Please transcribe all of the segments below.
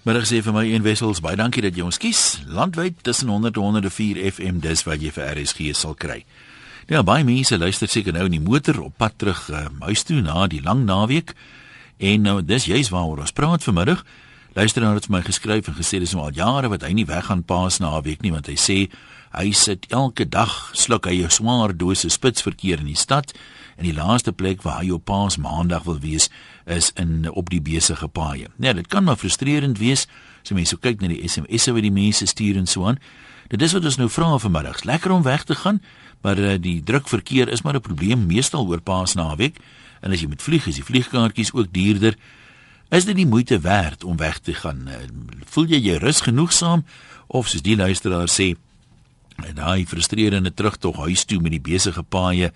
Middag sê vir my een wessels baie dankie dat jy ons kies. Landwyd tussen 100 en 104 FM dis wat jy vir RSG sal kry. Ja, baie mense luister seker nou in die motor op pad terug uh, huis toe na die lang naweek. En nou dis juist waaroor ons praat vanmiddag. Luisteraar het my geskryf en gesê dis nou al jare wat hy nie weg gaan paas naweek nie want hy sê hy sit elke dag sluk hy 'n swaar dose spitsverkeer in die stad en die laaste plek waar op paas maandag wil wees is in op die besige paaie. Nee, dit kan maar frustrerend wees as mense so kyk na die SMS'e wat die mense stuur en so aan. Dit is wat ons nou vra vanmiddag. Lekker om weg te gaan, maar uh, die druk verkeer is maar 'n probleem meestal oor paas naweek en as jy moet vlieg, is die vliegkaartjies ook duurder. Is dit die moeite werd om weg te gaan? Uh, voel jy jy rus genoegsaam of soos die luisteraar sê, daai frustrerende terugtog huis toe met die besige paaie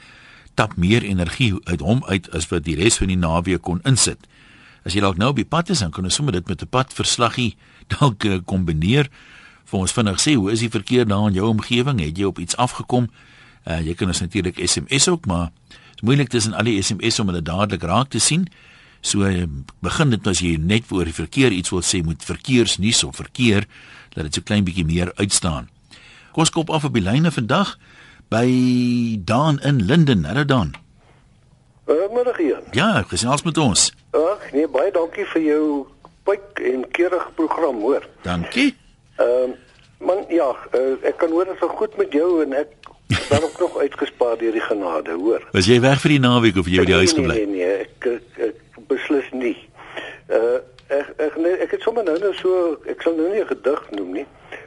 tap meer energie uit hom uit as wat die res van die naweek kon insit. As jy dalk nou op die pad is, dan kan ons sommer dit met 'n padverslaggie dalk uh, kombineer. Vir ons vinnig sê, hoe is die verkeer daar in jou omgewing? Het jy op iets afgekom? Uh, jy kan ons natuurlik SMS ook, maar dit is moeilik tussen al die SMS om dit dadelik raak te sien. So uh, begin dit as jy net oor die verkeer iets wil sê met verkeersnuus of verkeer dat dit so klein bietjie meer uitstaan. Kom ons kop af op die lyne vandag by Dan in Linden. Hallo Dan. Goeiemiddag hier. Ja, gesels met ons. Ag, nee, baie dankie vir jou pyk en keurige program, hoor. Dankie. Ehm uh, man, ja, uh, ek kan hoor dit is goed met jou en ek dan ook nog uitgespaar deur die genade, hoor. Was jy weg vir die naweek of jy by die huis gebly? Nee, nee, nee, ek, ek, ek beslis nie. Uh ek ek nee, ek het sommer nou nou so ek sal nou nie 'n gedig noem nie.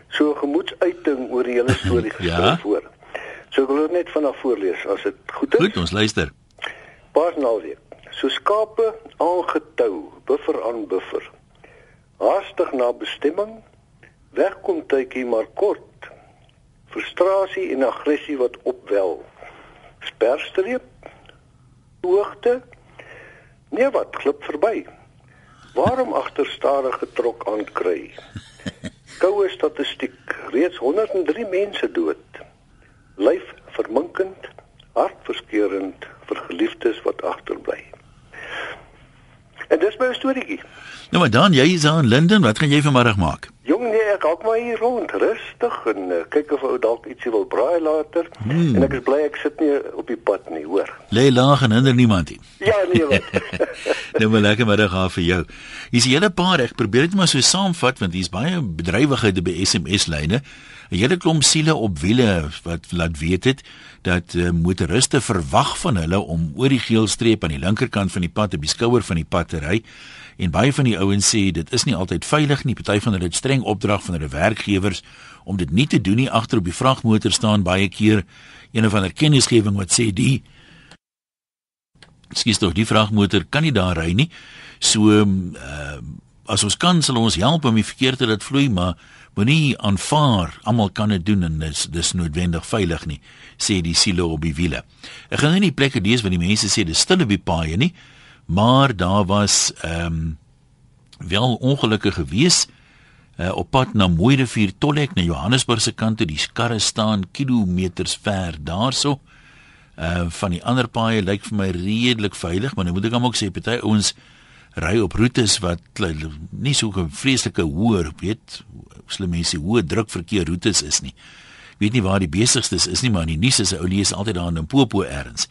So gemoedsuiting oor die hele storie geskryf ja? voor. So ek wil net vanaf voorlees as dit goed is. Goed, ons luister. Pas nou weer. So skape aangetou, buffer aan buffer. Haastig na bestemming, wegkom tydjie maar kort. Frustrasie en aggressie wat opwel. Sperstreep. Hoogte. Nee wat, klip verby. Waarom agter stadige trok aankry? Koue statistiek, reeds 103 mense dood lyf verminkend, hartverskeurend vir geliefdes wat agterbly. En dis my storieetjie. Nou maar dan, jy is aan Linden, wat gaan jy vanmiddag maak? Jong nee, ek gaan maar hier rond, rustig en uh, kyk of ou dalk ietsie wil braai later. Hmm. En ek is bly ek sit nie op die pad nie, hoor. Lê laag en hinder niemand nie. Ja, nee wat. nou maar lekker middag af vir jou. Hier's 'n hele paar, ek probeer dit maar so saamvat want hier's baie bedrywighede by SMS lyne. 'n hele klomp siele op wiele wat laat weet het dat uh, motoriste verwag van hulle om oor die geel streep aan die linkerkant van die pad op die skouer van die pad te ry. En baie van die ouens sê dit is nie altyd veilig nie. Party van hulle het streng opdrag van hulle werkgewers om dit nie te doen nie. Agter op die vragmotor staan baie keer een of ander kennisgewing wat sê die Skies tog die vragmotor kan nie daar ry nie. So ehm uh, as ons kan sal ons help om die verkeer te laat vloei, maar moenie aanvaar almal kan dit doen en dis dis noodwendig veilig nie sê die siele op die wiele. Ek gaan nie plekke lees waar die mense sê dis stil op die paaie nie maar daar was ehm um, wel ongelukkige gewees uh, op pad na Mooirivier Tollek na Johannesburg se kant toe die karre staan kilometers ver daarso. Uh, van die ander paaie lyk vir my redelik veilig maar nou moet ek hom ook sê party ouens ry op roetes wat nie so 'n vreeslike hoër, weet, slim mense hoë druk verkeer roetes is nie. Weet nie waar die besigstes is nie, maar in die nuus is ou lees altyd daar in Limpopo erns.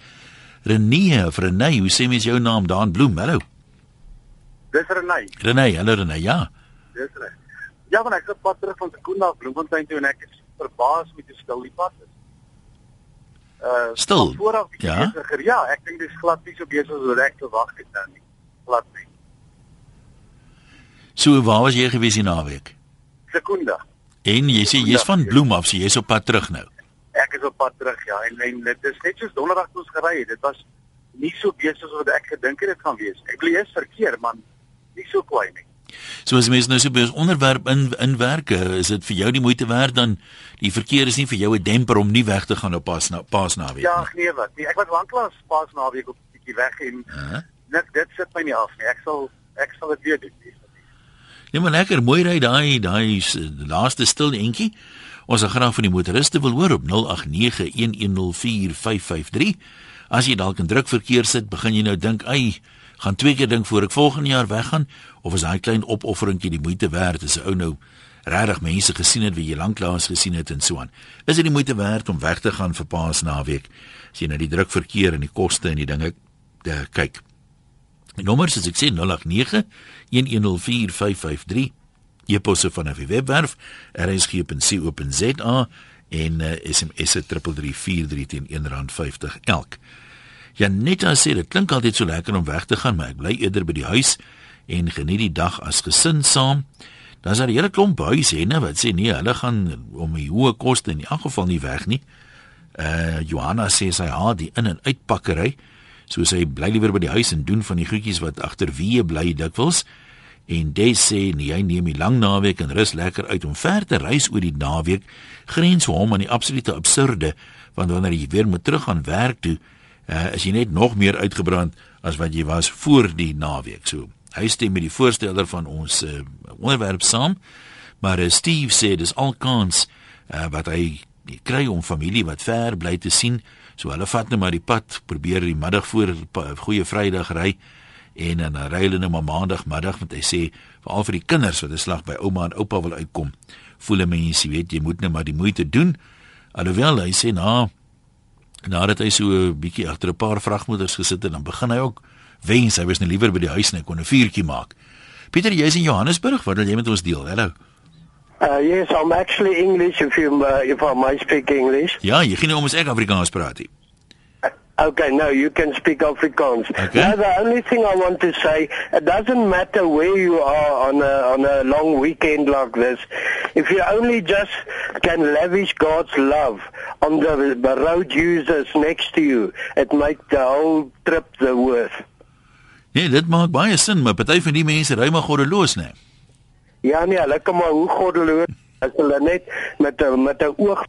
Renée of Renée, hoe sê mens jou naam daan Bloem? Hallo. Dis Renée. Renée, hallo Renée, ja. Dis reg. Ja, want ek het pad terug van Sekunda Bloemfontein toe en ek is verbaas met hoe stil die pad is. Uh stil. Vooraf, ja. Ja, ek dink dis glad nie so besig as wat ek verwag het nou nie. Glad nie. So waar was jy gewees die naweek? Sekunda. En jy sê jy's van Bloem af, so jy's op pad terug nou. Ek is op pad terug ja en, en dit is net soos donderdag toe ons gery het. Dit was nie so besig as wat ek gedink het dit gaan wees. Ek glo jy's verkeer man, nie so kwaai nie. So as mens nou so by ons onderwerp in inwerke, is dit vir jou die moeite werd dan die verkeer is nie vir jou 'n demper om nie weg te gaan op pas na pas naweek nie. Ja, nee wat. Nee, ek was lanklaas pas naweek op 'n bietjie weg en uh -huh. dit dit sit my nie af nie. Ek sal ek sal dit weer doen. Net maar lekker mooi ry daai daai laaste stil entjie. Ons sal graag van die motoriste wil hoor op 0891104553. As jy dalk in druk verkeer sit, begin jy nou dink, "Ag, Gaan twee keer dink voor ek volgende jaar weggaan of is daai klein opofferingkie die moeite werd as 'n ou nou regtig mense gesien het wie jy lanklaas gesien het en so aan. Is dit die moeite werd om weg te gaan vir Paas naweek? As jy na die druk verkeer en die koste en die dinge uh, kyk. Die nommers is ek sê 089 1104553. Jy posse van 'n webwerf rsg.co.za en uh, SMS 3343 teen R1.50 elk. Janetta sê dit klink altyd so lekker om weg te gaan, maar ek bly eerder by die huis en geniet die dag as gesin saam. Daar's 'n hele klomp huise hè wat sê nee, hulle gaan om die hoë koste in elk geval nie weg nie. Uh Johanna sê sy haat die in en uitpakkery. So sy bly liewer by die huis en doen van die goedjies wat agter wie bly dikwels. En Des sê nee, hy neem die lang naweek en rus lekker uit om ver te reis oor die naweek. Grens hom aan die absolute absurde want wanneer jy weer moet terug aan werk toe, uh, is jy net nog meer uitgebrand as wat jy was voor die naweek. So hy stem met die voorsteller van ons uh, onderwerp saam. Maar uh, Steve sê dis al kans uh, wat hy kry om familie wat ver bly te sien. So hulle vat net maar die pad, probeer die middag voor 'n goeie Vrydag ry en dan ry hulle net maar maandagmiddag want hy sê veral vir die kinders wat 'n slag by ouma en oupa wil uitkom. Voel mense, weet jy moet net maar die moeite doen. Alhoewel hy sê na nadat hy so 'n bietjie agter 'n paar vragmotors gesit het, dan begin hy ook wens hy was net liewer by die huis net kon 'n vuurtjie maak. Pieter, jy's in Johannesburg, wat wil jy met ons deel? Hallo. Uh yes, I'm actually English if you uh, if I might speak English. Ja, jy gaan nou ons ek Afrikaans praat hier. Okay, no, you can speak Afrikaans. Okay. Now, the only thing I want to say, it doesn't matter where you are on a on a long weekend like this. If you only just can lavish God's love on the, the road users next to you, it makes the whole trip the worth. Nee, dit maak baie sin, maar party van die mense ry maar goddeloos, né? Ja nee, hulle kom maar hoe goddeloos as hulle net met 'n met 'n oog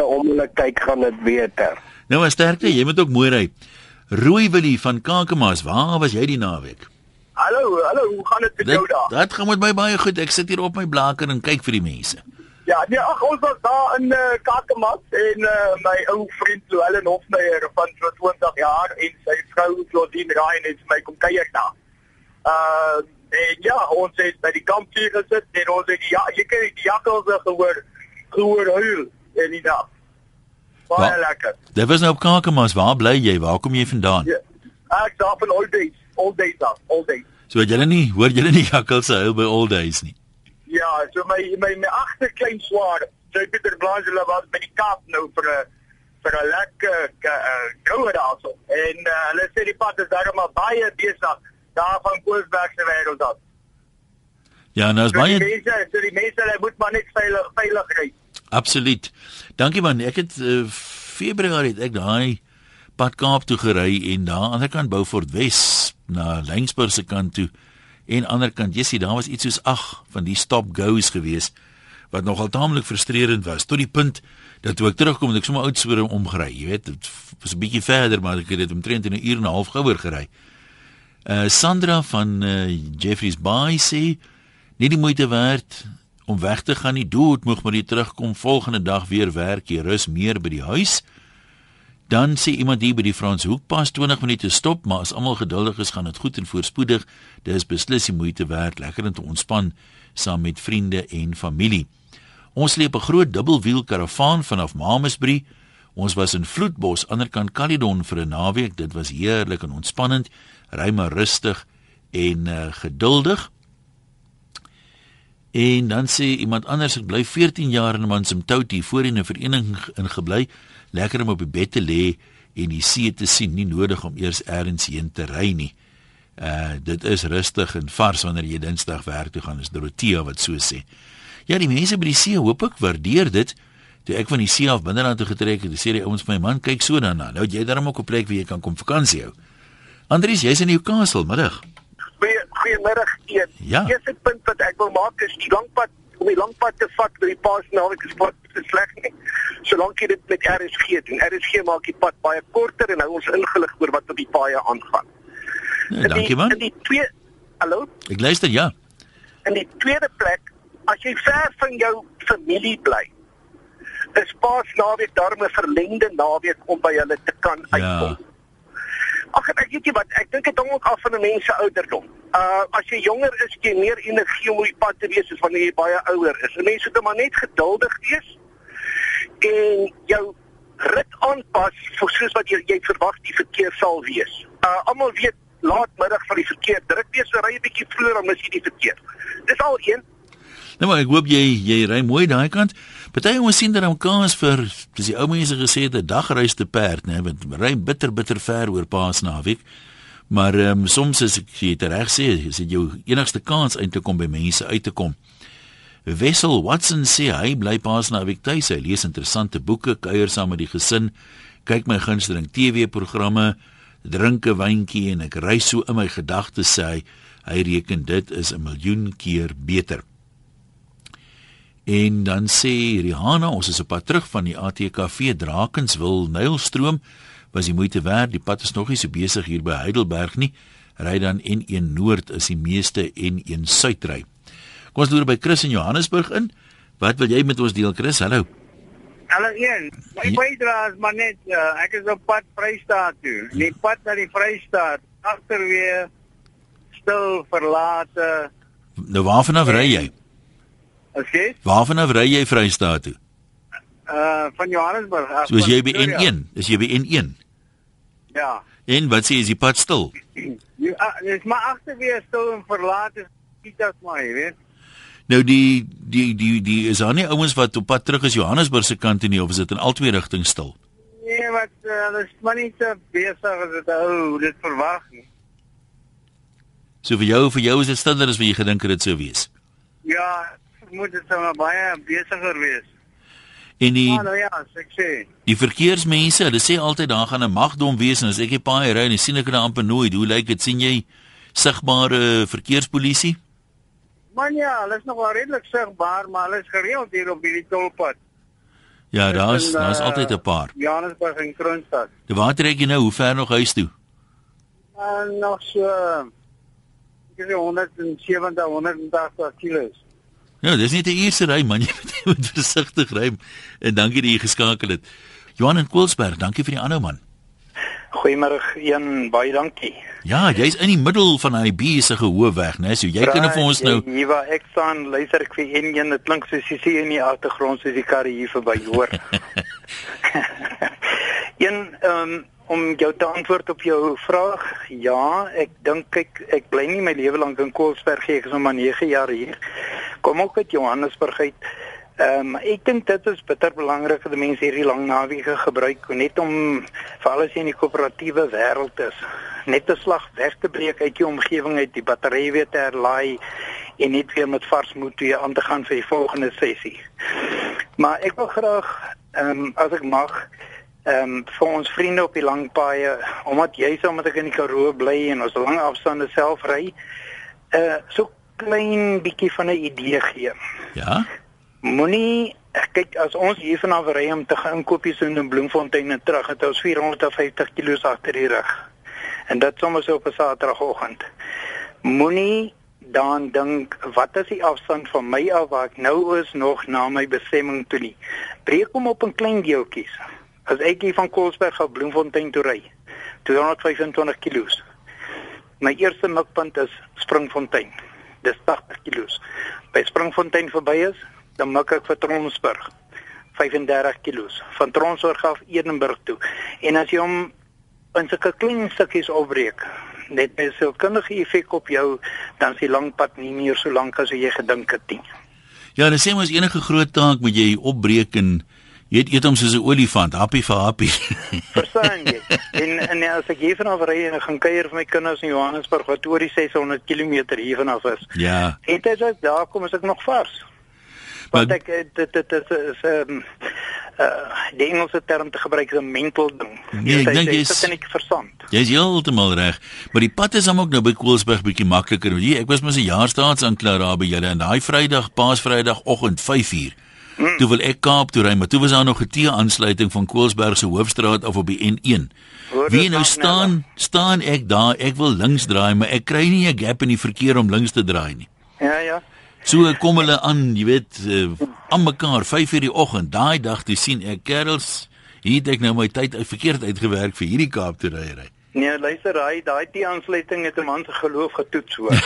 om hulle kyk gaan dit beter. Nou, maar sterkte, jy moet ook mooi ry. Rooi Willie van Kakamas, waar was jy die naweek? Hallo, hallo, hoe gaan dit met jou daar? Dit gaan met my baie goed. Ek sit hier op my blaker en kyk vir die mense. Ja, nee, ag ons was daar in uh, Kakamas en uh, my ou vriend Louwelen Hofmeyer van so 20 jaar en sy vrou Claudine Ryan het my kom kuier daar. Uh en ja, ons het by die kampvuur gesit en ons het ja, jy kan die jakkals gehoor gehoor huil in die dag. Baie Wa- lekker. Dit was nou op Kakamas. Waar bly jy? Waar kom jy vandaan? Ja. Ek daar van all days, all days daar, all days. So het julle nie hoor julle nie jakkals huil by all days nie. Ja, so my my my agter klein swaar, sy Pieter Blansela was by die Kaap nou vir 'n vir 'n lekker goue daarso. En uh, hulle sê die pad is daar maar baie besig daar van Koosberg se wêreld af. Ja, nou is So baie mense, so die mense, hulle moet maar net veilig veilig ry. absoluut. Dankie man. Ek het uh, Februarie het ek daai pad Kaap toe gery en daar aan die ander kant Beaufort Wes na Lensburg se kant toe en ander kant, jy sien daar was iets soos 8 van die stop goes gewees wat nogal taamlik frustrerend was tot die punt dat toe ek terugkom en ek sommer oudtswoorde omgery, jy weet, dit was 'n bietjie verder maar ek het dit omtrent in 'n uur en 'n half gouer gery. Uh Sandra van uh, Jeffreys Bay sê nie die moeite werd om weg te gaan nie. Dood moeg maar jy terugkom volgende dag weer werk, jy rus meer by die huis. Dan sê iemand hier by die Frans Hoek pas 20 minute stop, maar as almal geduldig is, gaan dit goed en voorspoedig. Dis beslis die moeite werd, lekker om te ontspan saam met vriende en familie. Ons sleep 'n groot dubbelwiel karavaan vanaf Mamasbury. Ons was in Vloedbos, aanderkant Caledon vir 'n naweek. Dit was heerlik en ontspannend, ry maar rustig en uh, geduldig. En dan sê iemand anders ek bly 14 jaar in Mansumtoti voor in 'n vereniging ingebly, lekker om op die bed te lê en die see te sien, nie nodig om eers elders heen te ry nie. Uh dit is rustig en vars wanneer jy Dinsdag werk toe gaan, is Dorothea wat so sê. Ja, die mense by die see hoop ek waardeer dit. Toe ek van die see af binneland toe getrek het, sê die ouens vir my man, kyk so daarna. Nou jy darm ook 'n plek waar jy kan kom vakansie hou. Andries, jy's in Newcastle middag. Goeie goeiemiddag een. Ja. Eerste punt wat ek wil maak is die langpad om die langpad te vat by die paas naweek is te sleg nie. Solank jy dit met RSG doen. RSG maak die pad baie korter en hou ons ingelig oor wat op die paaie aangaan. Nee, dankie man. In die twee Hallo? Ek luister, ja. In die tweede plek, as jy ver van jou familie bly, is paas naweek daarmee 'n verlengde naweek om by hulle te kan Ja. uitkom. Ag ek weet jy wat, ek dink dit hang ook af van 'n mens se ouderdom. Uh as jy jonger is, jy meer energie om op die pad te wees as wanneer jy baie ouer is. Mense moet maar net geduldig wees en jou rit aanpas vir soos wat jy, jy verwag die verkeer sal wees. Uh almal weet laatmiddag van die verkeer druk wees, so ry 'n bietjie vroeër dan mis jy die verkeer. Dis al een. Nou maar ek hoop jy jy ry mooi daai kant. Party ons sien dat hom kans vir dis die ou mense gesê 'n dagreis te perd, né, want ry bitter bitter ver oor Paasnaweek. Maar ehm um, soms is ek jy het reg sê, is dit jou enigste kans eintlik om by mense uit te kom. Wessel Watson sê hy bly Paasnaweek tuis, hy lees interessante boeke, kuier saam met die gesin, kyk my gunsteling TV-programme, drink 'n wyntjie en ek ry so in my gedagtes sê hy, hy reken dit is 'n miljoen keer beter. En dan sê Rihanna, ons is op pad terug van die ATKV Drakenswil Nylstroom. Was die moeite werd? Die pad is nog nie so besig hier by Heidelberg nie. Ry dan N1 Noord is die meeste N1 Suid ry. Kom ons loer by Chris in Johannesburg in. Wat wil jy met ons deel Chris? Hallo. Hallo een. My ja. bydraes maar net uh, ek is op pad Vrystaat toe. Die pad na die Vrystaat agter weer stil verlate. Nou waarvan af ry jy? Okay. Waarvan af ry jy Vrystaat toe? Uh van Johannesburg af. So as jy by N1, is jy by N1? Ja. En wat sê is die pad stil? Ja, uh, dis maar agter weer stil en verlaat is Pietas maar, jy weet. Nou die die die die is daar nie ouens wat op pad terug is Johannesburg se kant nie of is dit in albei rigtings stil? Nee, wat uh, is maar nie so besig as dit ou dit verwag nie. So vir jou vir jou is dit stiller as wat jy gedink het dit sou wees. Ja, moet dit sommer baie besigger wees. En die Ja, nou ja, ek sê. die verkeersmense, hulle sê altyd daar gaan 'n magdom wees en as ek die paai ry en sien ek dit amper nooit. Hoe lyk dit? sien jy sigbare verkeerspolisie? Man ja, hulle is nog wel redelik sigbaar, maar hulle is gereeld hier op hierdie tolpad. Ja, daar's Tussen, daar's uh, altyd 'n paar. Johannesburg en Kroonstad. Die waar trek jy nou? Hoe ver nog huis toe? En nog so ek sê 170 180 km. Ja, dis nie 'n uurse ry man, jy moet, jy moet versigtig ry. En dankie dat jy geskakel het. Johan in Koelsberg, dankie vir die aanhou man. Goeiemôre een baie dankie. Ja, jy's in die middel van hy besige hoofweg, né? So jy kan vir ons nou hier waar ek staan, luister ek vir een een, dit klink soos jy sien in die agtergrond soos die karre hier verby hoor. een um, om jou te antwoord op jou vraag, ja, ek dink ek ek bly nie my lewe lank in Koelsberg nie, ek is nog maar 9 jaar hier. Kom ook uit Johannesburg uit. Ehm um, ek dink dit is bitter belangrik dat mense hierdie lang naweke gebruik net om veral as jy in die koöperatiewe wêreld is, net 'n slag weg te breek uit jou omgewing uit, die batterye weer te herlaai en net weer met vars moed weer aan te gaan vir die volgende sessie. Maar ek wil graag ehm um, as ek mag ehm um, vir ons vriende op die lang paaie, omdat jy saam met ek in die Karoo bly en ons lang afstande self ry, uh so klein bietjie van 'n idee gee. Ja. Moenie kyk as ons hier vanaf ry om te gaan inkopies doen in Bloemfontein en terug, het ons 450 km agter die rug. En dit sommer so op 'n Saterdagoggend. Moenie dan dink wat is die afstand van my af waar ek nou is nog na my bestemming toe nie. Breek hom op in klein deeltjies. As ek hier van Koelsberg af Bloemfontein toe ry, 225 km. My eerste mikpunt is Springfontein. Dis 80 km. By Springfontein verby is, dan mik ek vir Tromsburg. 35 km. Van Tromsburg af Edenburg toe. En as jy hom in sulke klein stukkies opbreek, net met so 'n kundige effek op jou, dan is die lang pad nie meer so lank as jy gedink het nie. Ja, dan sê mens enige groot taak moet jy opbreek en jy eet hom soos 'n olifant, happie vir happie. Verstaan jy? en en as ek hier vanaf ry en gaan kuier vir my kinders in Johannesburg wat oor die 600 km hier vanaf is. ja. En dit is daar kom as ek nog vars. Want ek eh, dit dit dit is ehm uh die Engelse term te gebruik is 'n mental ding. Nee, ek dink jy jy's- sit in die verstand. Jy's heeltemal reg, maar die pad is hom ook nou by Koelsberg bietjie makliker. Jy, ek was mos 'n jaar staatsaanklaer daar by julle en daai Vrydag, Paasvrydagoggend 5uur. Mm. Toe wil ek Kaap toe ry, maar toe was daar nog 'n T-aansluiting van Koelsberg se hoofstraat af op die N1. Hoor, Wie nou nog staan, staan ek daar, ek wil links draai, maar ek kry nie 'n gap in die verkeer om links te draai nie. Ja, ja. So kom hulle aan, jy weet, uh, aan mekaar 5:00 die oggend. Daai dag toe sien ek kerels, hier het ek nou my tyd verkeerd uitgewerk vir hierdie Kaap toe ry ry. Nee, luister, hy daai die aansluiting het 'n man se geloof getoets hoor.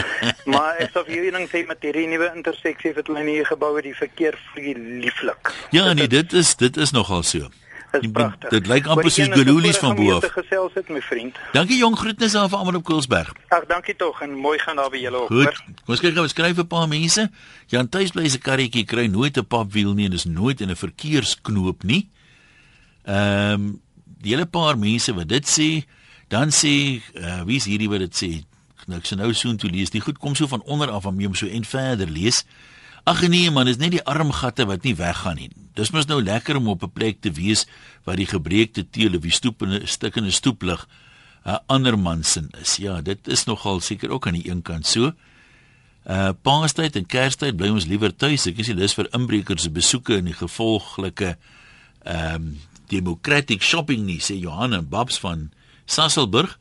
maar ek sê vir een ding sê met hierdie nuwe interseksie wat hulle in hier gebou het, die verkeer vlieg lieflik. Ja, nee, dit is dit is nogal so. Dit, dit lyk amper soos geloelies van bo af. Gesels het my vriend. Dankie jong groetnis aan vir almal op Koelsberg. Ag, dankie tog en mooi gaan daar by julle ook. Goed. Kom ons kyk gou, skryf 'n paar mense. Jan tuis bly se karretjie kry nooit 'n papwiel nie en is nooit in 'n verkeersknoop nie. Ehm um, hele paar mense wat dit sê, dan sê uh, wie is hierdie wat dit sê? Nou ek sien nou so intoe lees. Die goed kom so van onder af om jy om so en verder lees. Ag nee man, is net die armgatte wat nie weggaan nie. Dis mos nou lekker om op 'n plek te wees waar die gebreekte teel of die stoepende stukkende stoeplig 'n ander man se is. Ja, dit is nogal seker ook aan die een kant so. Uh Paastyd en Kerstyd bly ons liewer tuis. Ek is nie lus vir inbrekers se besoeke en die gevolglike ehm um, democratic shopping nie, sê Johanna Babs van Sasselburg.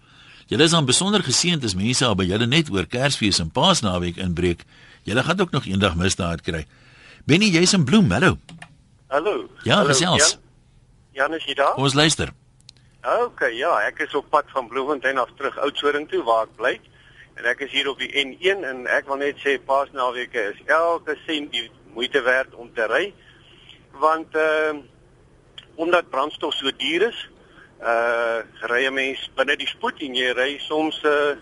Julle is dan besonder geseënd as mense al by julle net oor Kersfees en Paasnaweek inbreek. Julle gaan ook nog eendag misdaad kry. Benny, jy's in Bloem, hallo. Hallo. Ja, gesels. Jan, Jan is jy daar? Ons luister. OK, ja, ek is op pad van Bloemfontein af terug Oudtshoorn toe waar ek bly. En ek is hier op die N1 en ek wil net sê Paasnaweek is elke sent die moeite werd om te ry. Want ehm uh, omdat brandstof so duur is, uh ry 'n mens binne die spoed en jy ry soms uh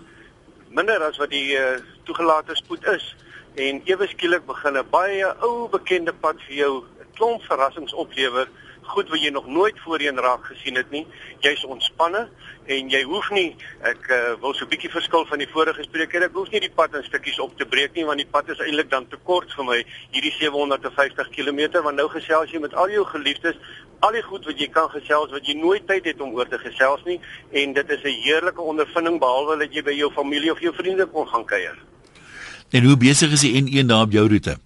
minder as wat die uh, toegelate spoed is en ewe skielik begin 'n baie ou bekende pad vir jou 'n klomp verrassings oplewer goed wat jy nog nooit voorheen raak gesien het nie. Jy's ontspanne en jy hoef nie ek uh, wil so 'n bietjie verskil van die vorige spreker. Ek hoef nie die pad in stukkies op te breek nie want die pad is eintlik dan te kort vir my hierdie 750 km want nou gesels jy met al jou geliefdes al die goed wat jy kan gesels wat jy nooit tyd het om oor te gesels nie en dit is 'n heerlike ondervinding behalwe dat jy by jou familie of jou vriende kon gaan kuier. En hoe besig is die N1 daar op jou roete?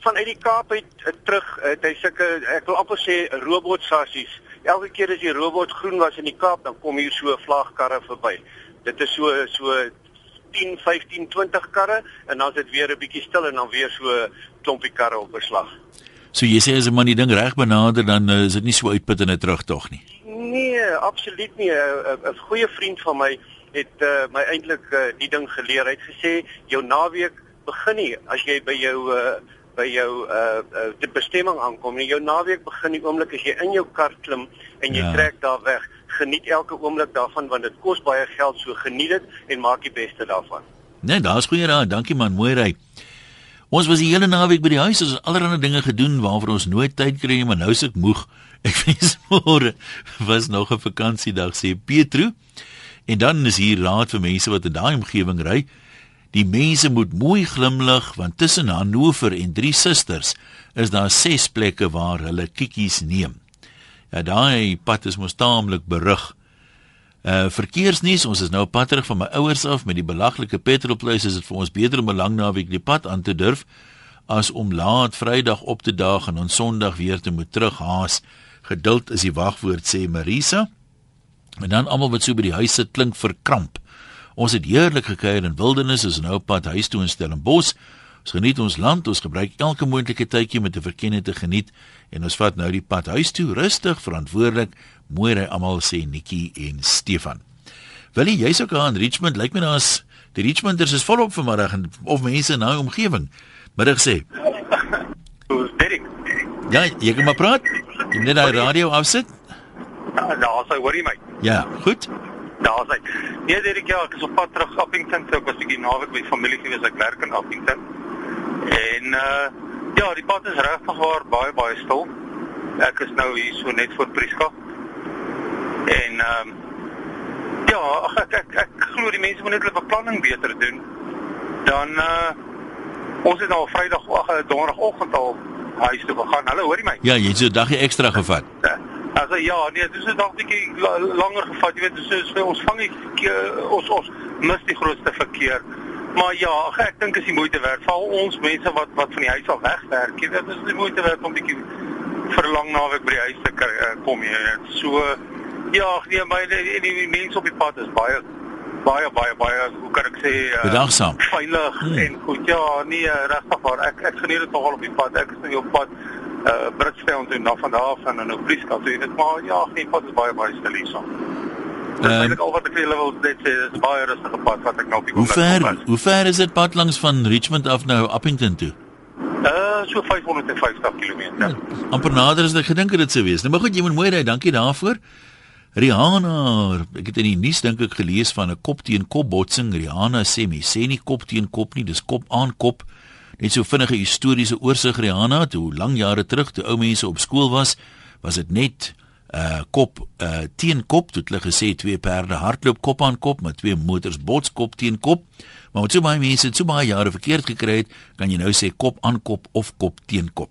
Vanuit die Kaap uit uh, terug, het hy sulke ek wil amper sê robotsassies. Elke keer as die robot groen was in die Kaap, dan kom hier so 'n vlagkarre verby. Dit is so so 10, 15, 20 karre en dan is dit weer 'n bietjie stil en dan weer so klompie karre op beslag. So jy sê as 'n man die ding reg benader dan uh, is dit nie so uitputtende terugtog nie. Nee, absoluut nie. 'n Goeie vriend van my het uh, my eintlik uh, die ding geleer. Hy het gesê jou naweek begin nie as jy by jou uh, by jou uh, uh bestemming aankom nie. Jou naweek begin die oomblik as jy in jou kar klim en jy ja. trek daar weg. Geniet elke oomblik daarvan want dit kos baie geld, so geniet dit en maak die beste daarvan. Nee, daar's goeie raad. Dankie man, mooi ry. Ons was die hele naweek by die huis, ons het allerlei dinge gedoen waarvoor ons nooit tyd kry nie, maar nou is ek moeg. Ek wens môre was nog 'n vakansiedag sê Petro. En dan is hier raad vir mense wat in daai omgewing ry. Die mense moet mooi glimlag want tussen Hannover en Drie Susters is daar ses plekke waar hulle kikkies neem. Ja, daai pad is mos taamlik berug. Uh verkeersnuus, ons is nou op pad terug van my ouers af met die belaglike petrolpryse is dit vir ons beter om 'n lang naweek die pad aan te durf as om laat Vrydag op te daag en ons Sondag weer te moet terughaas. Geduld is die wagwoord sê Marisa. En dan almal wat so by die huis sit klink verkramp. Ons het heerlik gekuier in wildernis, is nou op pad huis toe in Stellenbosch. Ons geniet ons land, ons gebruik elke moontlike tydjie met 'n verkenning te geniet en ons vat nou die pad huis toe rustig, verantwoordelik. Mooi ry almal sê Nikki en Stefan. Wil jy jy's ook aan Richmond? Lyk my daar's die Richmonders is volop vanmiddag en of mense in nou omgewing. Middag sê. Derek. Ja, jy kan maar praat. Jy net daai radio afsit. Daar sê hoorie my. Ja, goed. Daar sê. Nee, Derek, ja, ek is op pad terug Appington, so ek was 'n bietjie naweek by familie gewees, ek werk in Appington. En uh ja, die pad is regtig waar baie baie stil. Ek is nou hier so net voor Prieska. En ehm um, ja, ag ek ek, ek, ek glo die mense moet net hulle beplanning beter doen. Dan uh ons het nou Vrydag ag Donderdagoggend al huis toe gegaan. Hallo, hoor jy my? Ja, jy het so 'n dagie ekstra gevat. Also ja, nee, dis 'n dag bietjie langer gevat, jy weet, dis so ons vang die ons ons mis die grootste verkeer. Maar ja, ag ek dink is die moeite werd. Val ons mense wat wat van die huis af wegwerk, weet, dis die moeite werd om bietjie vir 'n lang naweek by die huis te kom jy. So ja, nee, my die, die, die mense op die pad is baie baie baie baie hoe kan ek sê uh, bedagsaam veilig hmm. en goed ja nee regtig waar ek ek geniet dit nogal op die pad ek is nou op pad uh Britstown toe na van daar af en nou Prieska toe dit maar ja geen pad is baie baie stil hierso Dis um, eintlik al wat ek vir julle wil net sê, dis baie rustige pad wat ek nou op die Hoe ver, hoe ver is dit pad langs van Richmond af nou Appington toe? Uh so 550 km. Ja, amper nader as ek gedink het dit sou wees. Nou maar goed, jy moet mooi ry. Dankie daarvoor. Rihanna, ek het in die nuus dink ek gelees van 'n kop teen kop botsing. Rihanna sê my sê nie kop teen kop nie, dis kop aan kop. Net so vinnige historiese oorsig Rihanna, toe lang jare terug toe ou mense op skool was, was dit net uh kop uh teen kop, toe hulle gesê twee perde hardloop kop aan kop, maar twee motors bots kop teen kop. Maar wat so baie mense so baie jare verkeerd gekry het, kan jy nou sê kop aan kop of kop teen kop.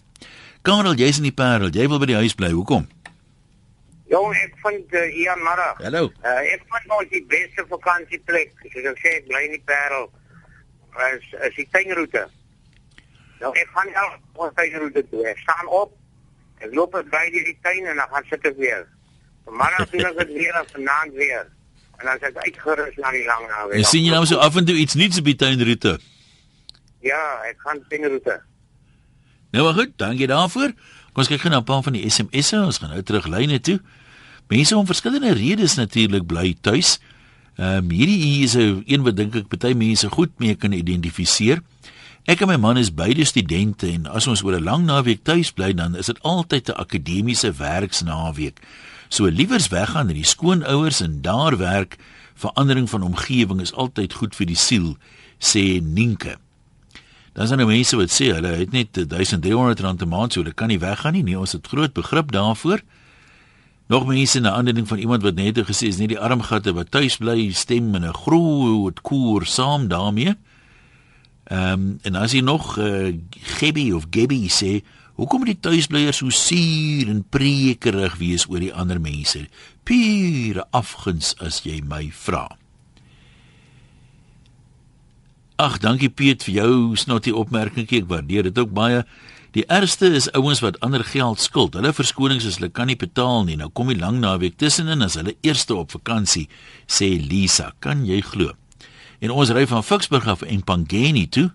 Karel, jy's in die Parel, jy wil by die huis bly. Hoekom? Ja, ek vind uh, Ian Mara. Hallo. Uh, ek vind ons die beste vakansieplek. Soos ek sê, ek bly in die Parel. As as die tuinroete. Nou ek gaan al op die tuinroete toe. Ek staan op. Ek loop by die, tuin en dan gaan sit ek weer. Vanmiddag doen ek dit weer en vanaand weer. En dan sit ek uitgerus na die lang naweek. En sien jy nou so af en toe iets nuuts op die tuinroete? Ja, ek gaan tuinroete. Nou maar goed, dankie daarvoor. Kom ons kyk gou na 'n paar van die SMS'e. Ons gaan nou terug lyne toe. Mense om verskillende redes natuurlik bly tuis. Ehm um, hierdie is 'n een wat dink ek baie mense goed mee kan identifiseer. Ek en my man is beide studente en as ons oor 'n lang naweek tuis bly, dan is dit altyd 'n akademiese werksnaweek. So liewers weggaan na die skoonouers en daar werk. Verandering van omgewing is altyd goed vir die siel, sê Ninke. Dan is daar nou mense wat sê hulle het net 1300 rand 'n maand, so hulle kan nie weggaan nie. Nee, ons het groot begrip daarvoor. Nog mense na aanleiding van iemand wat net gesê is nie die armgatte wat tuis bly stem in 'n groot koor saam daarmee. Ehm um, en as jy nog uh, Gebby of Gebby sê, hoekom die tuisblyers so suur en prekerig wees oor die ander mense? Pure afguns as jy my vra. Ag, dankie Piet vir jou snotty opmerking. Ek waardeer dit ook baie. Die ergste is ouens wat ander geld skuld. Hulle verskonings is hulle kan nie betaal nie. Nou kom die lang naweek tussenin as hulle eerste op vakansie, sê Lisa. Kan jy glo? En ons ry van Ficksburg af en Pangeni toe.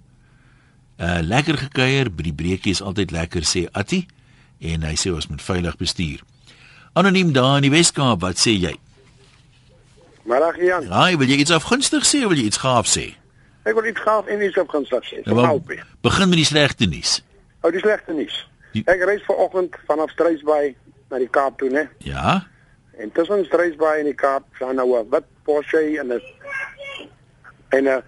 Uh lekker gekuier, by die breekie is altyd lekker sê Attie en hy sê ons moet veilig bestuur. Anoniem daar in die Weskaap, wat sê jy? Middag Jan. Haai, wil jy iets afgunstig sê of wil jy iets gaaf sê? Ek wil iets gaaf en iets opgunstig sê. Nou, wel, begin met die slegte nuus. Ou, oh, die slegte nuus. Ek reis vanoggend vanaf Struisbaai na die Kaap toe, né? Ja. En tussen Struisbaai en die Kaap staan nou 'n wit Porsche en 'n en 'n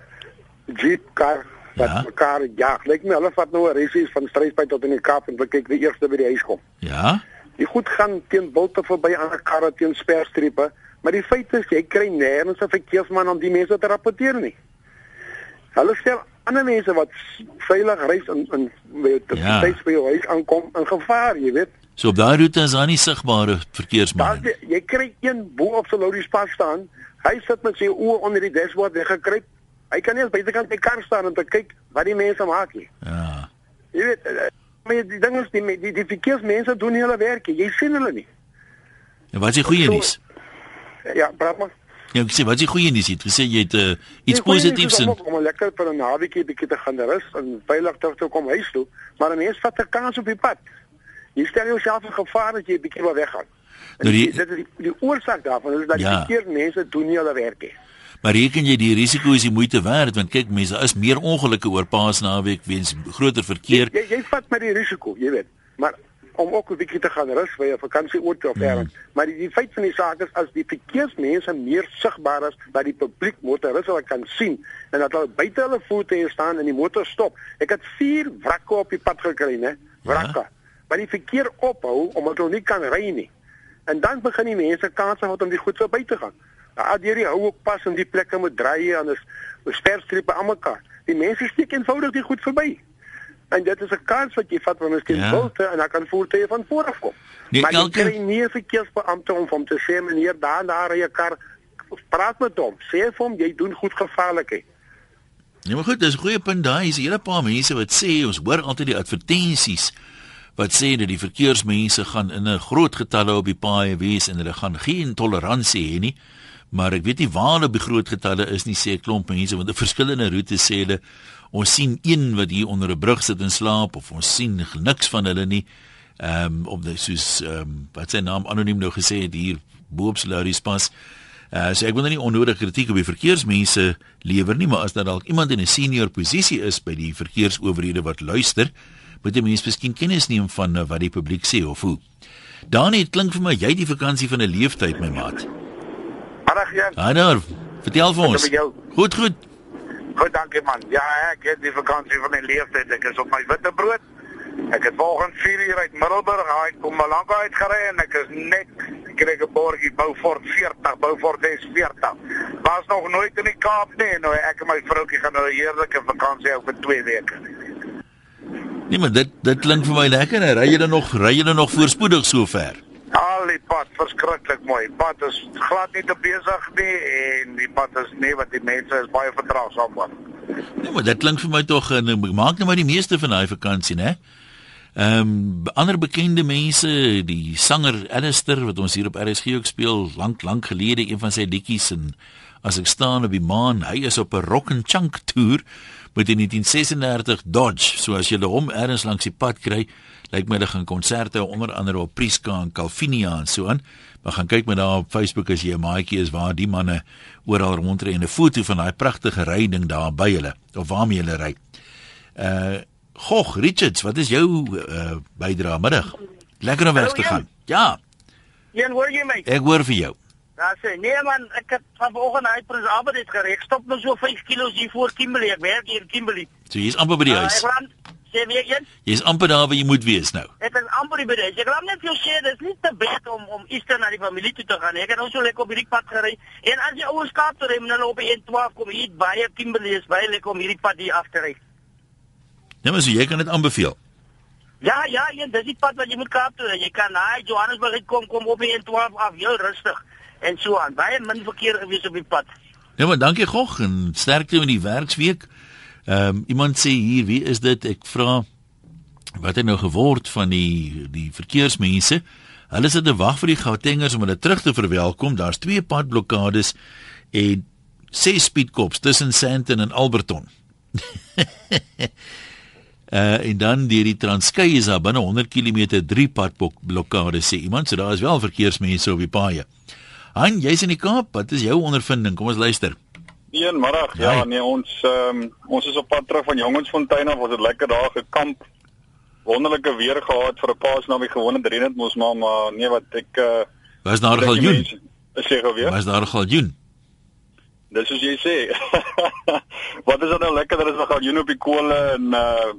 Jeep kar wat ja. mekaar jag. Lyk my hulle vat nou 'n reisies van Struisbaai tot in die Kaap en kyk wie eers by die huis kom. Ja. Die goed gaan teen bulte verby ander karre teen sperstrepe, maar die feit is jy kry nêrens 'n verkeersman om die mense te rapporteer nie. Hulle stel ander mense wat veilig reis in in die ja. tyd by jou huis aankom in gevaar, jy weet. So op daai roete is daar nie sigbare verkeersmanne. Jy kry een bo op sy lorry spas staan. Hy sit met sy oë onder die dashboard weggekruip. Hy kan nie eens buitekant by die kar staan om te kyk wat die mense maak nie. Ja. Jy weet, eh, maar die ding is die die, die verkeersmense doen hulle werk. Jy sien hulle nie. En wat is die goeie nuus? Ja, praat maar. Ja, ek sê wat is goeie nuus? Jy sê jy het uh, iets positiefs in. Om, om lekker vir 'n naweekie bietjie te gaan rus en veilig terug te kom huis toe, maar 'n mens vat 'n kans op die pad. Jy stel jouself in gevaar as jy bietjie wil weggaan. Nou die, dit is die, die oorsaak daarvan is dat ja. die verkeerde mense doen nie hulle werk nie. Maar reken jy die risiko is die moeite werd want kyk mense is meer ongelukke oor paas naweek weens groter verkeer. Jy, jy, jy vat met die risiko, jy weet. Maar om ook 'n bietjie te gaan rus by 'n vakansieoort of ergens. Mm. Maar die, die feit van die saak is as die verkeersmense meer sigbaar is dat die publiek motoriste hulle kan sien en dat hulle buite hulle voete staan en die motor stop. Ek het 4 wrakke op die pad gekry, né? Wrakke. Ja. Maar die verkeer ophou omdat hulle nie kan ry nie. En dan begin die mense kanse wat om die goed verby te gaan. Nou, deur die hou ook pas in die plekke moet draai en is sperstrepe aan mekaar. Die mense steek eenvoudig die goed verby. En dit is 'n kans wat jy vat wanneer jy ja. bulte en dan kan voertuie van voor af kom. Nee, maar elke... jy kry nie verkeersbeampte om hom te sê meneer daar daar ry 'n kar praat met hom. Sê vir hom jy doen goed gevaarlikheid. Ja, maar goed, dis 'n goeie punt daai. Is 'n hele paar mense wat sê ons hoor altyd die advertensies wat sê dat die verkeersmense gaan in 'n groot getalle op die paaie wees en hulle gaan geen toleransie hê nie. Maar ek weet nie waar hulle op die groot getalle is nie, sê 'n klomp mense want 'n verskillende roetes sê hulle ons sien een wat hier onder 'n brug sit en slaap of ons sien niks van hulle nie. Ehm um, op die soos ehm um, wat sy naam anoniem nou gesê het hier bo op Solaris pas. Uh so ek wil nou nie onnodige kritiek op die verkeersmense lewer nie, maar as daar dalk iemand in 'n senior posisie is by die verkeersowerhede wat luister, moet 'n mens miskien kennis neem van uh, wat die publiek sê of hoe. Dan het klink vir my jy die vakansie van 'n leeftyd my maat. Middag Jan. Hallo. Vertel vir ons. Goed, goed. Goed, dankie man. Ja, ek het die vakansie van my leeftyd. Ek is op my witbrood. Ek het volgens 4 uur uit Middelburg uit kom Malanga uitgery en ek is net kry 'n borgie Beaufort 40, Beaufort S40. Was nog nooit in die Kaap nie. Nou ek en my vroukie gaan nou 'n heerlike vakansie hou vir 2 weke. Nee, maar dit dit klink vir my lekker. Ry jy dan nog ry jy dan nog voorspoedig so ver? Al die pad verskriklik mooi. Pad is glad nie te besig nie en die pad is nie wat die mense is baie vertraagsaam man. Nee, maar dit klink vir my tog en eh, maak net maar die meeste van daai vakansie, né? Ehm um, ander bekende mense, die sanger Alistair wat ons hier op RSG ook speel, lank lank gelede een van sy liedjies en as ek staan op die maan, hy is op 'n rock and chunk toer met 'n 1936 Dodge. So as jy hom ergens langs die pad kry, lyk my hulle gaan konserte onder andere op Priska en Calvinia en so aan. Maar gaan kyk met daar op Facebook as jy 'n maatjie is waar die manne oral rondry en 'n foto van daai pragtige ryding daar by hulle of waarmee hulle ry. Uh Gog Richards, wat is jou uh bydrae middag? Lekker om weg te gaan. Ja. Een hoor jy my? Ek hoor vir jou. Ja, sê nee man, ek het vanoggend uit Prins Albert gereg. Stop nou so 5 kg hier voor Kimberley. Ek werk hier in Kimberley. So jy's amper by die huis. Uh, ek ran sê weer een. Jy's amper daar waar jy moet wees nou. Ek is amper by die huis. Ek raam net vir jou sê dis nie te bad om om Easter na die familie toe te gaan. Ek het nou so lekker op hierdie pad gery. En as jy ouers Kaap toe ry, moet hulle op die N12 kom hier baie Kimberley is baie lekker om hierdie pad hier af te ry. Ja, maar so jy kan dit aanbeveel. Ja, ja, ja, dis die pad wat jy moet Kaap toe. Jy kan na Johannesburg kom kom op die N12 af, heel rustig en so aan. Baie min verkeer gewees op die pad. Ja, maar dankie Gog en sterkte met die werksweek. Ehm um, iemand sê hier, wie is dit? Ek vra wat het nou geword van die die verkeersmense? Hulle sit te wag vir die Gautengers om hulle terug te verwelkom. Daar's twee padblokkades en ses speedkops tussen Sandton en Alberton. uh en dan deur die Transkei is daar binne 100 km drie padblokkades sê iemand. So daar is wel verkeersmense op die paaie. Han, jy's in die Kaap. Wat is jou ondervinding? Kom ons luister. Goeiemiddag. Ja, nee, ons ehm um, ons is op pad terug van Jongensfontein af. Ons het lekker daar gekamp. Wonderlike weer gehad vir 'n paasnaweek gewone drie net mos maar maar nee wat ek uh Was daar galjoen? Is jy gou weer? Was daar galjoen? Dis soos jy sê. wat is nou lekker dat ons galjoen op die kole en uh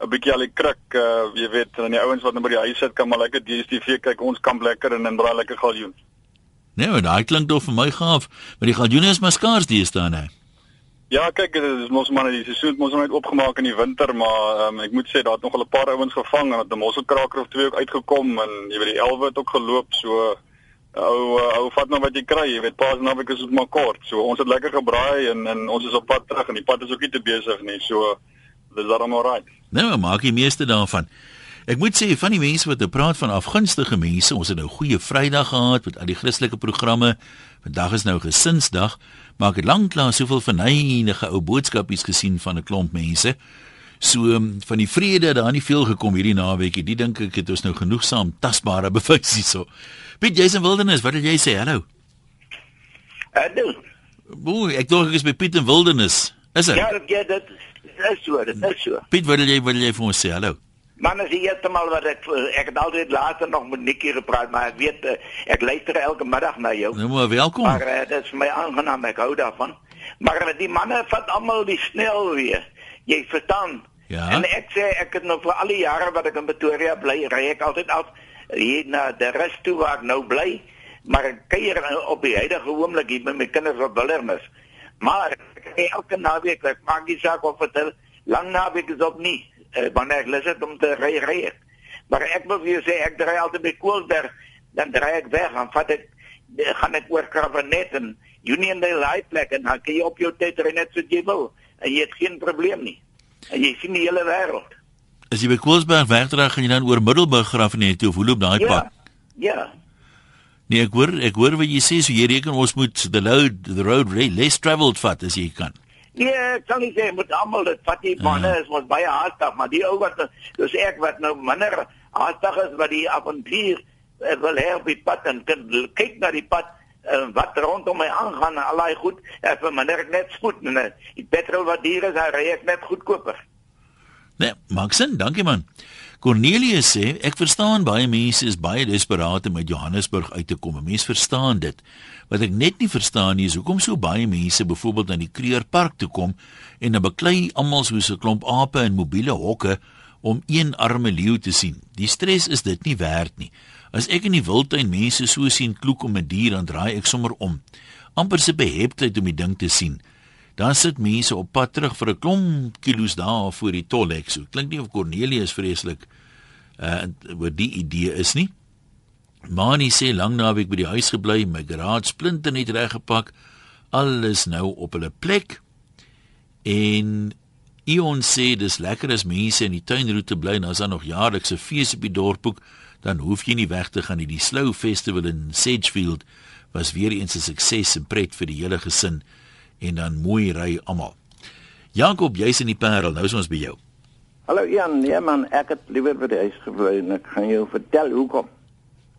'n bietjie al die kruk, uh jy weet, en die ouens wat nou by die huis sit kan maar lekker DStv kyk. Ons kamp lekker en in braai lekker galjoen. Nee, maar daai klink tog vir my gaaf, maar die galjoene is maar skaars die staan hè. Ja, kyk, dit is mos maar die seisoen mos net opgemaak in die winter, maar um, ek moet sê daar het nog 'n paar ouens gevang en het 'n mosselkraker of twee ook uitgekom en jy weet die elwe het ook geloop, so ou ou vat nou wat jy kry, jy weet paas naweek is dit maar kort. So ons het lekker gebraai en en ons is op pad terug en die pad is ook nie te besig nie. So dis daarom reg. Nee, maar maak die meeste daarvan. Ek moet sê van die mense wat nou praat van afgunstige mense, ons het nou goeie Vrydag gehad met al die Christelike programme. Vandag is nou gesinsdag, maar ek het lanklaas soveel verneinige ou boodskapies gesien van 'n klomp mense. So um, van die vrede daar nie veel gekom hierdie naweekie. Die dink ek het ons nou genoegsaam tasbare bewys hierso. Piet jy's in wildernis, wat wil jy sê? Hallo. Hallo. Boe, ek dink ek is by Piet in wildernis. Is dit? Ja, ja, dit is so, dit is so. Piet, wat wil jy wat wil jy vir ons sê? Hallo. Man, as jy eerste maal wat ek ek het altyd later nog met Nikki gepraat, maar ek weet eh, ek luister elke middag na jou. Nou maar welkom. Maar uh, dit is my aangenaam, ek hou daarvan. Maar die manne vat almal die snel weer. Jy verstaan? Ja. En ek sê ek het nou vir al die jare wat ek in Pretoria bly, ry ek altyd af hier na die rus toe waar ek nou bly. Maar ek kuier op die huidige oomblik hier met my kinders op Wildernis. Maar elke naweek, ek maak nie saak of dit lang naweek is of nie uh, wanneer ek lus het om te ry ry ek. Maar ek wil vir jou sê ek ry altyd by Koelsberg, dan ry ek weg en vat ek gaan ek oor Kravenet en Uniondale High plek en dan kan jy op jou tyd ry net so jy wil en jy het geen probleem nie. En jy sien die hele wêreld. As jy by Koelsberg wegdraag gaan jy dan oor Middelburg Graafnet toe of hoe loop daai ja, pad? Ja. Nee, ek hoor ek hoor wat jy sê, so jy reken ons moet the road the road less traveled vat as jy kan. Nee, ek sal nie sê moet almal dit vat nie, manne is mos baie haastig, maar die ou wat dis ek wat nou minder haastig is wat die avontuur wil hê op die pad en kan kyk na die pad uh, wat rondom my aangaan en al daai goed, ek verminder ek net spoed en uh, die petrol wat duur is, hy ry ek net goedkoper. Nee, Maxen, dankie man. Cornelius sê ek verstaan baie mense is baie desperaat om uit Johannesburg uit te kom. Mense verstaan dit. Wat ek net nie verstaan nie is hoekom so baie mense byvoorbeeld na die Kreerpark toe kom en dan beklei almal soos 'n klomp ape in mobiele hokke om een arme leeu te sien. Die stres is dit nie werd nie. As ek in die wildtuin mense so sien kloek om 'n dier dan draai ek sommer om. amper se beheptheid om die ding te sien. Dan sit mense op pad terug vir 'n klomp kilos daar voor die tollhek. So klink nie of Cornelius vreeslik uh oor die idee is nie. Mani sê lank naweek by die huis gebly, my garage splinter net reggepak. Alles nou op hulle plek. En Ion sê dis lekker as mense in die tuinroete bly en as daar nog jaarlikse fees op die dorphoek, dan hoef jy nie weg te gaan nie. Die Slow Festival in Sedgefield was weer eens 'n sukses en pret vir die hele gesin en dan mooi ry almal. Jakob, jy's in die Parel, nou is ons by jou. Hallo Jan, nee man, ek het liewer by die huis gebly en ek gaan jou vertel hoekom.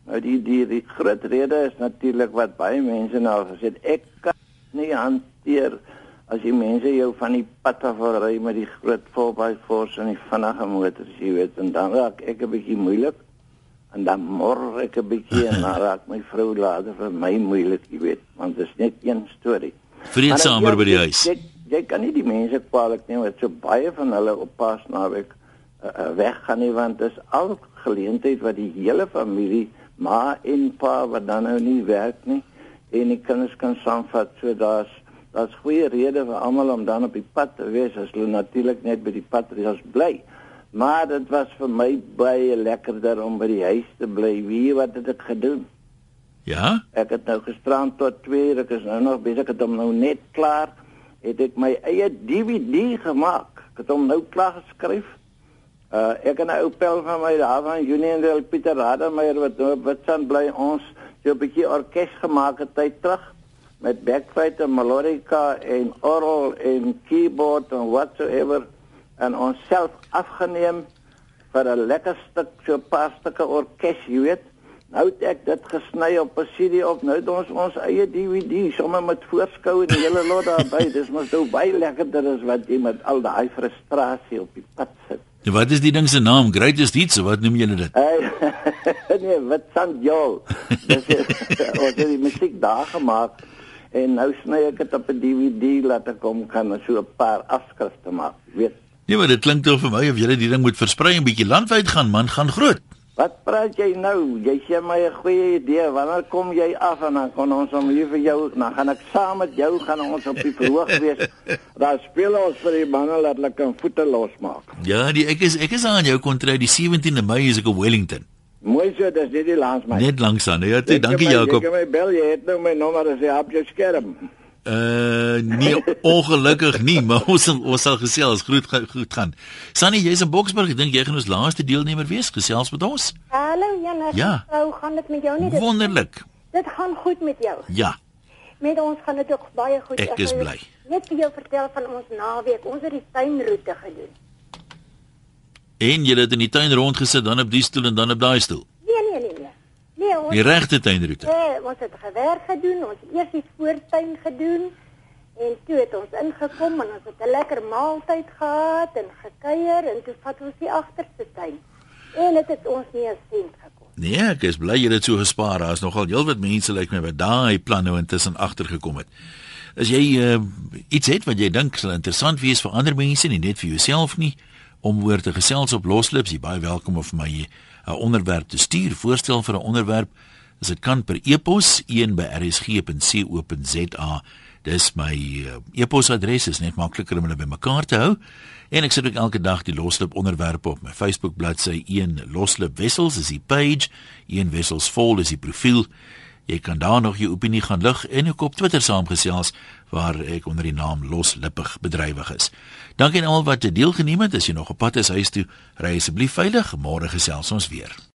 Nou die die die groot rede is natuurlik wat baie mense nou gesê het, ek kan nie hanteer as die mense jou van die pad af ry met die groot volby force en die vinnige motors, jy weet, en dan raak ek 'n bietjie moeilik en dan mor ek 'n bietjie en dan raak my vrou later vir my moeilik, jy weet, want dit is net een storie. Vreedsamer by die huis. Jy, jy kan nie die mense kwaliek neem wat so baie van hulle op pas naweek uh, uh, weggaan nie want dit is al geleentheid wat die hele familie ma en pa wat dan nou nie werk nie en die kinders kan saamvat so daar's daar's goeie redes vir almal om dan op die pad te wees as hulle natuurlik net by die pad reis bly. Maar dit was vir my baie lekkerder om by die huis te bly. Wie wat het ek gedoen? Ja? Ek het nou gisterand tot 2 uur, ek is nou nog besig om nou net klaar het ek my eie DVD gemaak. Ek het hom nou klaar geskryf. Uh ek en 'n ou pel van my daar van Union Del Pieter Rademeier wat nou op Witstrand bly ons so 'n bietjie orkes gemaak het tyd terug met backflute, melodica en oral en keyboard en whatsoever en ons self afgeneem vir 'n lekker stuk so 'n paar stukke orkes, jy weet. Nou het ek dit gesny op 'n CD op. Nou het ons ons eie DVD sommer met voorskou en die hele lot daarby. Dis mos nou baie lekkerder as wat jy met al daai frustrasie op die pad wat is die ding se naam? Greatest Hits, wat noem julle dit? Nee, wat Sant Jol. Dis ons het die musiek daar gemaak en nou sny ek dit op 'n DVD laat ek kom kan so 'n paar afskrifte maak, weet. Nee, maar dit klink tog vir my of jy die ding moet versprei en bietjie landwyd gaan, man, gaan groot. Wat praat jy nou? Jy sê my 'n goeie idee. Wanneer kom jy af en dan kan ons om hier vir jou, dan gaan ek saam met jou gaan ons op die verhoog wees. Daar speel ons vir die manne laat hulle kan voete losmaak. Ja, die ek is ek is aan jou kontrak die 17de Mei is ek op Wellington. Mooi so, dis net die langs my. Net langs aan. Ja, te, dankie Jakob. Ek het my bel, jy het nou my nommer as jy op jou skerm. Uh nee, ongelukkig nie, maar ons ons sal gesels, groet goed gaan. Sunny, jy's in Boksburg, ek dink jy gaan ons laaste deelnemer wees, gesels met ons. Hallo Janus. Ja. Hoe gaan dit met jou nie? Dit, Wonderlik. dit gaan goed met jou. Ja, Met ons gaan dit ook baie goed. Ek is wil bly. Net vir jou vertel van ons naweek. Ons het die tuinroete gedoen. en jy het in die tuin rondgesit, dan op die stoel en dan op daai stoel. Nee, nee, nee, nee. Nee, ons Die regte tuinroete. Nee, ons het gewerk gedoen. Ons het eers die voortuin gedoen en toe het ons ingekom en ons het 'n lekker maaltyd gehad en gekuier en toe vat ons die agterste tuin. En dit het ons nie 'n sent gekos. Nee, ek is bly jy het so gespaar. Daar's nogal heelwat mense lyk like my wat daai plan nou intussen agtergekom het. As jy uh, iets het wat jy dink sal interessant wees vir ander mense, nie net vir jouself nie, om oor te gesels op loslips, jy baie welkom om vir my 'n onderwerp te stuur, voorstel vir 'n onderwerp. As dit kan per e-pos 1 by rsg.co.za. Dis my uh, e-posadres is net makliker om hulle bymekaar te hou. En ek sit ook elke dag die loslip onderwerpe op my Facebook bladsy 1 loslip wessels is die page, 1 wessels vol is die profiel. Jy kan daar nog jou opinie gaan lig en ook op Twitter saamgesels waar ek onder die naam Loslippig bedrywig is. Dankie aan almal wat deelgeneem het. As jy nog op pad is huis toe, ry asseblief veilig. Môre gesels ons weer.